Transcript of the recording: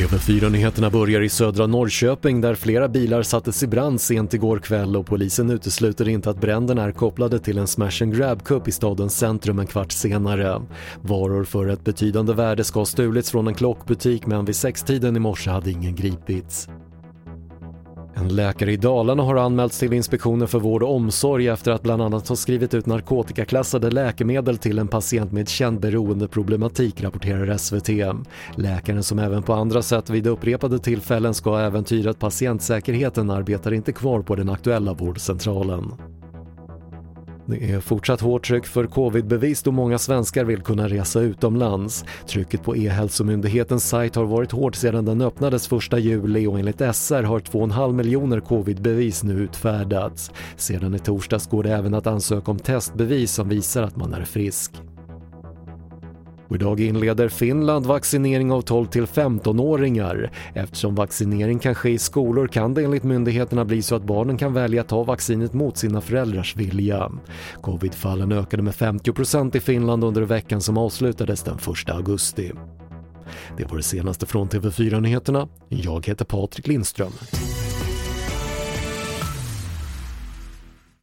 TV4-nyheterna börjar i södra Norrköping där flera bilar sattes i brand sent igår kväll och polisen utesluter inte att bränderna är kopplade till en smash and grab-kupp i stadens centrum en kvart senare. Varor för ett betydande värde ska ha stulits från en klockbutik men vid sextiden i morse hade ingen gripits. En läkare i Dalarna har anmälts till Inspektionen för vård och omsorg efter att bland annat ha skrivit ut narkotikaklassade läkemedel till en patient med känd beroendeproblematik, rapporterar SVT. Läkaren som även på andra sätt vid upprepade tillfällen ska ha äventyrat patientsäkerheten arbetar inte kvar på den aktuella vårdcentralen. Det är fortsatt hårt tryck för covidbevis då många svenskar vill kunna resa utomlands. Trycket på E-hälsomyndighetens sajt har varit hårt sedan den öppnades 1 juli och enligt SR har 2,5 miljoner covidbevis nu utfärdats. Sedan i torsdags går det även att ansöka om testbevis som visar att man är frisk. Och idag inleder Finland vaccinering av 12 till 15-åringar. Eftersom vaccinering kan ske i skolor kan det enligt myndigheterna bli så att barnen kan välja att ta vaccinet mot sina föräldrars vilja. Covidfallen ökade med 50% i Finland under veckan som avslutades den 1 augusti. Det var det senaste från TV4 Nyheterna. Jag heter Patrik Lindström.